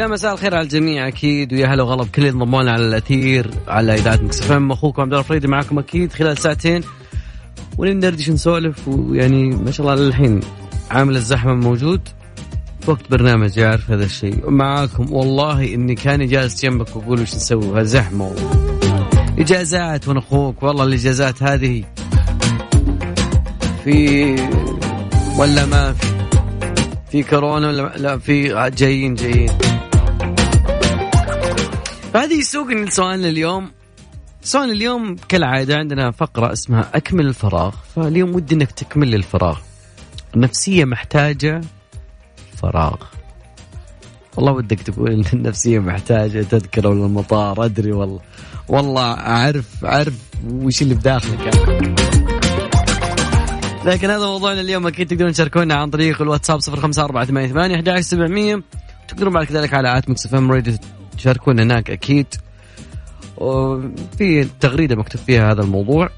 يا مساء الخير على الجميع أكيد ويا هلا وغلا بكل انضموا على الأثير على إذاعة مكس إم. أخوكم عبد الفريدي معكم أكيد خلال ساعتين. ونندردش نسولف ويعني ما شاء الله للحين عامل الزحمة موجود. وقت برنامج يعرف هذا الشيء. معاكم والله إني كان جالس جنبك وأقول وش نسوي زحمة. إجازات وأنا أخوك والله الإجازات هذه في ولا ما في. في كورونا ولا لا في جايين جايين. فهذه يسوقني لسؤالنا اليوم. سؤال اليوم كالعادة عندنا فقرة اسمها أكمل الفراغ. فاليوم ودي أنك تكمل الفراغ. النفسية محتاجة فراغ. والله ودك تقول إن النفسية محتاجة تذكرة ولا المطار؟ أدري والله. والله أعرف أعرف وش اللي بداخلك لكن هذا موضوعنا اليوم. أكيد تقدرون تشاركونا عن طريق الواتساب 05488 11700 تقدرون بعد كذلك على إف إم راديو تشاركونا هناك أكيد. وفي تغريدة مكتوب فيها هذا الموضوع.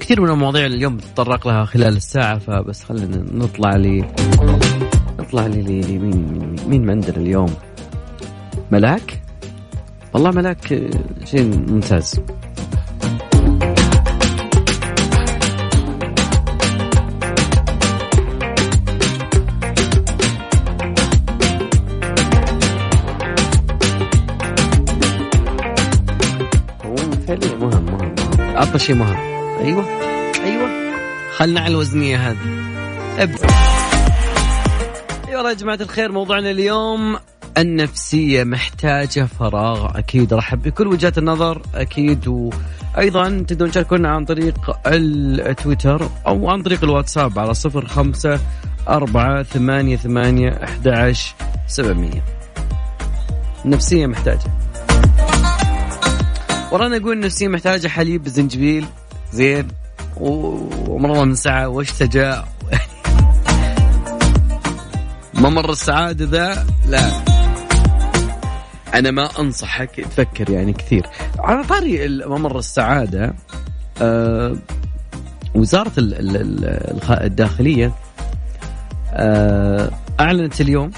كثير من المواضيع اليوم بتطرق لها خلال الساعة فبس خلينا نطلع لي نطلع لي, لي, لي مين مين عندنا اليوم؟ ملاك؟ والله ملاك شيء ممتاز. مهم. أيوه. أيوه. خلنا على الوزنية هذه. ابدا أيوه يا جماعة الخير موضوعنا اليوم النفسية محتاجة فراغ. أكيد رحب بكل وجهات النظر أكيد. وأيضا تقدرون تشاركونا عن طريق التويتر أو عن طريق الواتساب على صفر خمسة أربعة ثمانية ثمانية أحد سبعمية. النفسية محتاجة. ورانا نقول النفسية محتاجة حليب بزنجبيل زين ومرة من ساعة واشتجاع ممر السعادة ذا؟ لا. أنا ما أنصحك تفكر يعني كثير. على طاري ممر السعادة آه وزارة الداخلية آه أعلنت اليوم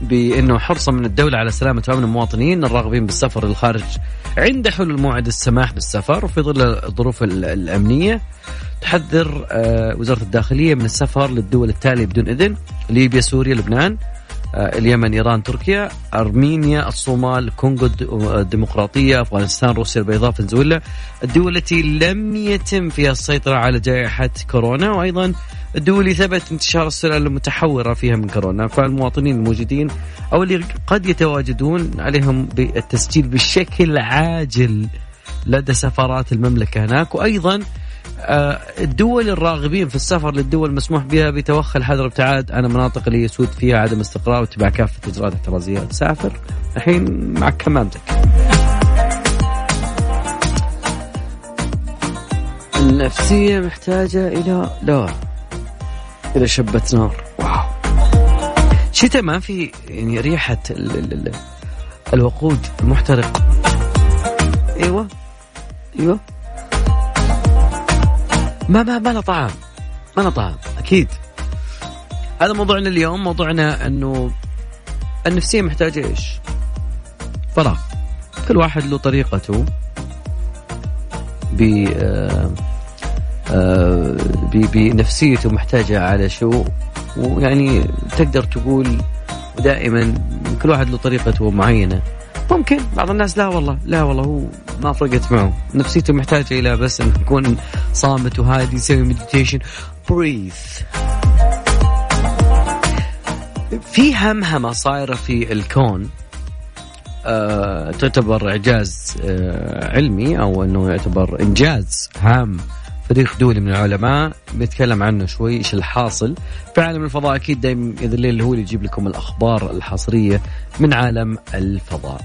بأنه حرصا من الدولة على سلامة وامن المواطنين الراغبين بالسفر للخارج عند حلول موعد السماح بالسفر وفي ظل الظروف الأمنية. تحذر آه، وزارة الداخلية من السفر للدول التالية بدون إذن ليبيا سوريا لبنان. اليمن إيران تركيا أرمينيا الصومال الكونغو الديمقراطيه أفغانستان روسيا البيضاء فنزويلا. الدول التي لم يتم فيها السيطرة على جائحة كورونا وأيضا الدول اللي ثبت انتشار السلالة المتحورة فيها من كورونا. فالمواطنين الموجودين أو اللي قد يتواجدون عليهم بالتسجيل بشكل عاجل لدى سفارات المملكة هناك. وأيضا آه، الدول الراغبين في السفر للدول المسموح بها بتوخى الحذر الابتعاد عن المناطق اللي يسود فيها عدم استقرار واتباع كافة الاجراءات الاحترازية سافر. الحين مع كمامتك. النفسية محتاجة إلى لا إلى شبة نار. واو. شتاء ما في يعني ريحة ال ال ال الوقود المحترق. إيوه. إيوه. ما ما ما له طعم. ما له طعم أكيد. هذا موضوعنا اليوم موضوعنا إنه النفسية محتاجة إيش؟ فراغ. كل واحد له طريقته ب آه، آه، بنفسيته محتاجة على شو. ويعني تقدر تقول دائما كل واحد له طريقته معينة. ممكن. بعض الناس لا والله لا والله هو ما فرقت معه. نفسيته محتاجة إلى بس إنه يكون صامت وهادي يسوي meditation breathe في همهمة صايرة في الكون أه تعتبر إعجاز أه علمي أو إنه يعتبر إنجاز هام. فريق دولي من العلماء بيتكلم عنه شوي إيش الحاصل. في عالم الفضاء أكيد دايما الليل هو اللي يجيب لكم الأخبار الحصرية من عالم الفضاء.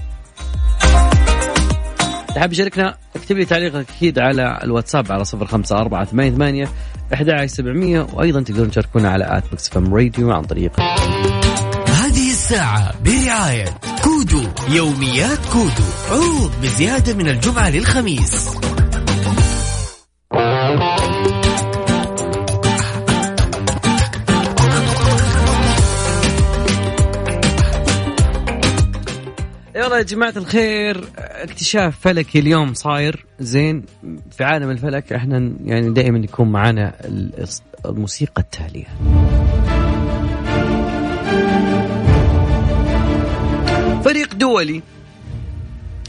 تحب تشاركنا اكتب لي تعليقك أكيد على الواتساب على صفر خمسة أربعة ثمانية ثمانية أحد سبعمية وأيضا تقدرون تشاركونا على at Mix FM Radio عن طريق هذه الساعة برعاية كودو يوميات كودو عروض بزيادة من الجمعة للخميس. جماعة الخير اكتشاف فلكي اليوم صاير زين في عالم الفلك إحنا يعني دائما يكون معنا الموسيقى التالية فريق دولي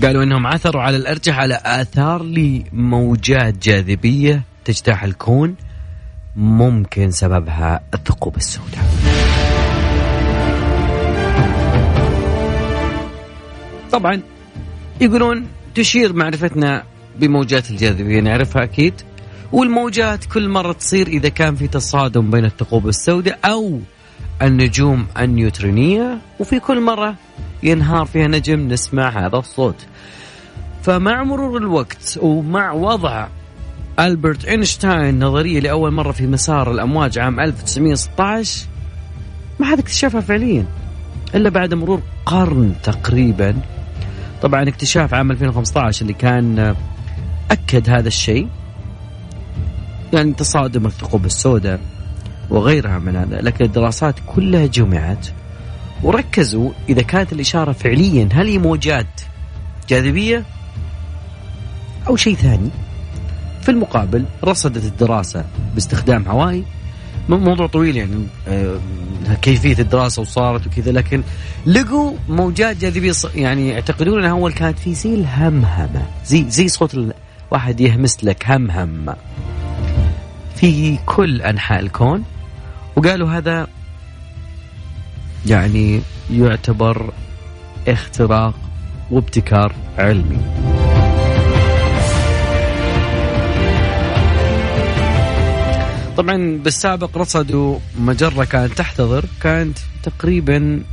قالوا إنهم عثروا على الأرجح على آثار لموجات جاذبية تجتاح الكون ممكن سببها الثقوب السوداء. طبعا يقولون تشير معرفتنا بموجات الجاذبيه نعرفها أكيد. والموجات كل مرة تصير إذا كان في تصادم بين الثقوب السوداء أو النجوم النيوترونيه وفي كل مرة ينهار فيها نجم نسمع هذا الصوت. فمع مرور الوقت ومع وضع ألبرت أينشتاين نظرية لأول مرة في مسار الأمواج عام 1916 ما حد اكتشفها فعليا إلا بعد مرور قرن تقريبا. طبعا اكتشاف عام 2015 اللي كان أكد هذا الشيء. يعني تصادم الثقوب السوداء وغيرها من هذا. لكن الدراسات كلها جمعت وركزوا إذا كانت الإشارة فعليا هل هي موجات جاذبية أو شيء ثاني؟ في المقابل رصدت الدراسة باستخدام هوائي موضوع طويل يعني آه، كيفية الدراسة وصارت وكذا لكن لقوا موجات جاذبية يعني يعتقدون إنها أول كانت في زي الهمهمة زي زي صوت واحد يهمس لك همهم في كل أنحاء الكون وقالوا هذا يعني يعتبر اختراق وابتكار علمي. طبعا بالسابق رصدوا مجرة كانت تحتضر كانت تقريبا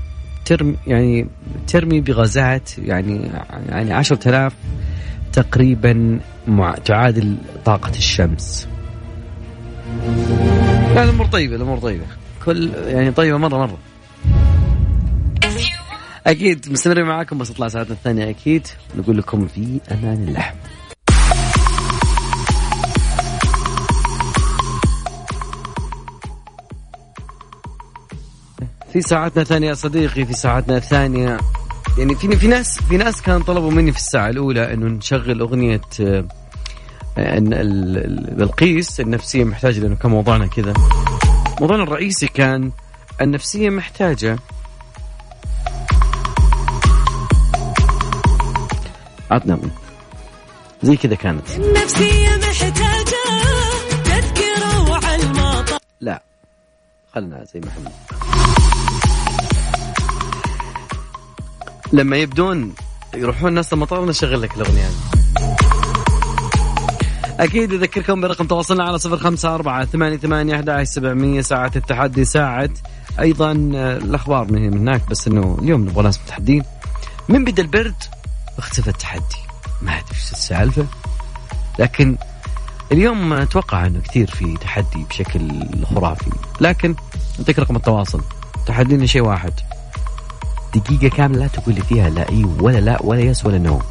ترمي يعني ترمي بغازات يعني يعني 10000 تقريبا مع تعادل طاقة الشمس. لا الأمور طيبة الأمور طيبة كل يعني طيبة مرة مرة. أكيد مستمرين معاكم بس تطلع ساعتنا الثانية أكيد نقول لكم في أمان الله. في ساعتنا الثانية يا صديقي في ساعتنا الثانية. يعني في في ناس في ناس كانوا طلبوا مني في الساعة الأولى إنه نشغل أغنية آه، إن بلقيس النفسية محتاجة لأنه كان موضوعنا كذا. موضوعنا الرئيسي كان النفسية محتاجة. عطنا. زي كذا كانت. النفسية محتاجة تذكرة وعلم. لا خلنا زي ما إحنا. لما يبدون يروحون الناس المطار نشغل لك الأغنية. أكيد أذكركم برقم تواصلنا على صفر خمسة أربعة ثمانية ثمانية أحد سبعمية ساعة التحدي ساعة أيضا الأخبار من هناك بس إنه اليوم نبغى ناس متحدين. من بدأ البرد؟ اختفى التحدي. ما أدري إيش السالفة. لكن اليوم أتوقع أنه كثير في تحدي بشكل خرافي. لكن أعطيك رقم التواصل. تحدينا شيء واحد. دقيقة كاملة لا تقول لي فيها لا إي ولا لا ولا yes ولا no.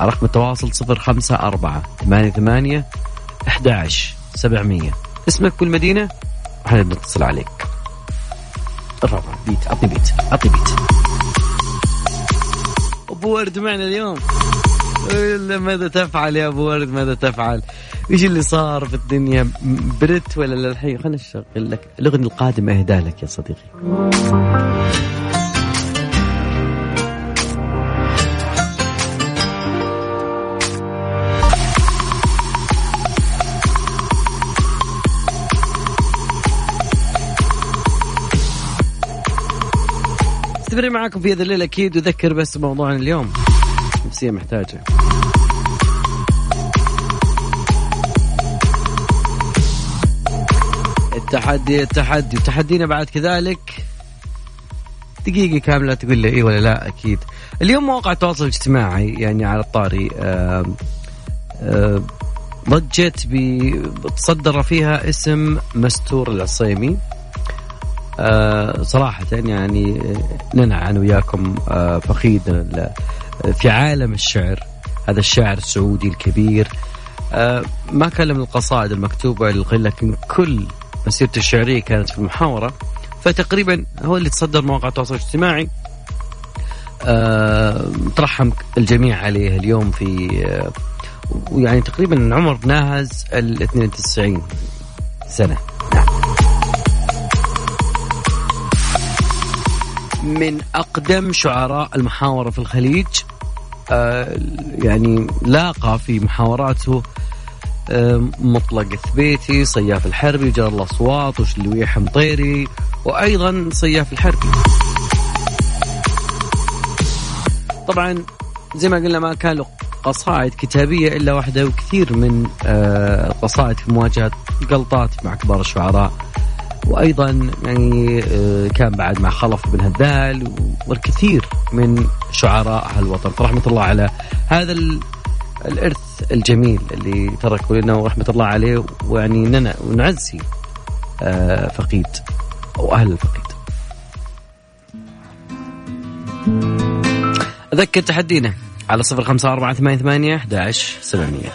رقم التواصل صفر خمسة أربعة ثمانية ثمانية أحد سبعمية. اسمك والمدينة وحنا بنتصل عليك. ارفع بيت. عطني بيت. عطني بيت. أبو ورد معنا اليوم. ماذا تفعل يا أبو ورد؟ ماذا تفعل؟ إيش اللي صار في الدنيا؟ برت ولا للحين؟ خلينا نشغل لك الأغنية القادمة اهدى لك يا صديقي. مستمرين معاكم في هذا الليل أكيد وذكر بس موضوعنا اليوم. نفسية محتاجة. التحدي التحدي تحدينا بعد كذلك. دقيقة كاملة تقول لي إي ولا لا أكيد. اليوم مواقع التواصل الاجتماعي يعني على الطاري ضجت بتصدر فيها اسم مستور العصيمي. آه صراحة يعني لنا أنا وياكم آه فخيد في عالم الشعر هذا الشاعر السعودي الكبير. آه ما من القصائد المكتوبة لكن كل مسيرته الشعرية كانت في المحاورة. فتقريبا هو اللي تصدر مواقع التواصل الاجتماعي. آه ترحم الجميع عليه اليوم في ويعني تقريبا عمر ناهز ال 92 سنة. من أقدم شعراء المحاورة في الخليج. آه يعني لاقى في محاوراته آه مطلق الثبيتي صياف الحربي جار الأصوات وشلوية حمطيري وأيضا صياف الحربي. طبعا زي ما قلنا ما كان له قصائد كتابية إلا واحدة وكثير من القصائد في مواجهة غلطات مع كبار الشعراء. وأيضا يعني كان بعد مع خلف بن هذال والكثير من شعراء الوطن. فرحمة الله على هذا الإرث الجميل اللي تركه لنا ورحمة الله عليه ويعني نعزي فقيد أو أهل الفقيد. أذكر تحدينا على صفر خمسة أربعة ثمانية ثمانية أحد سبعمية.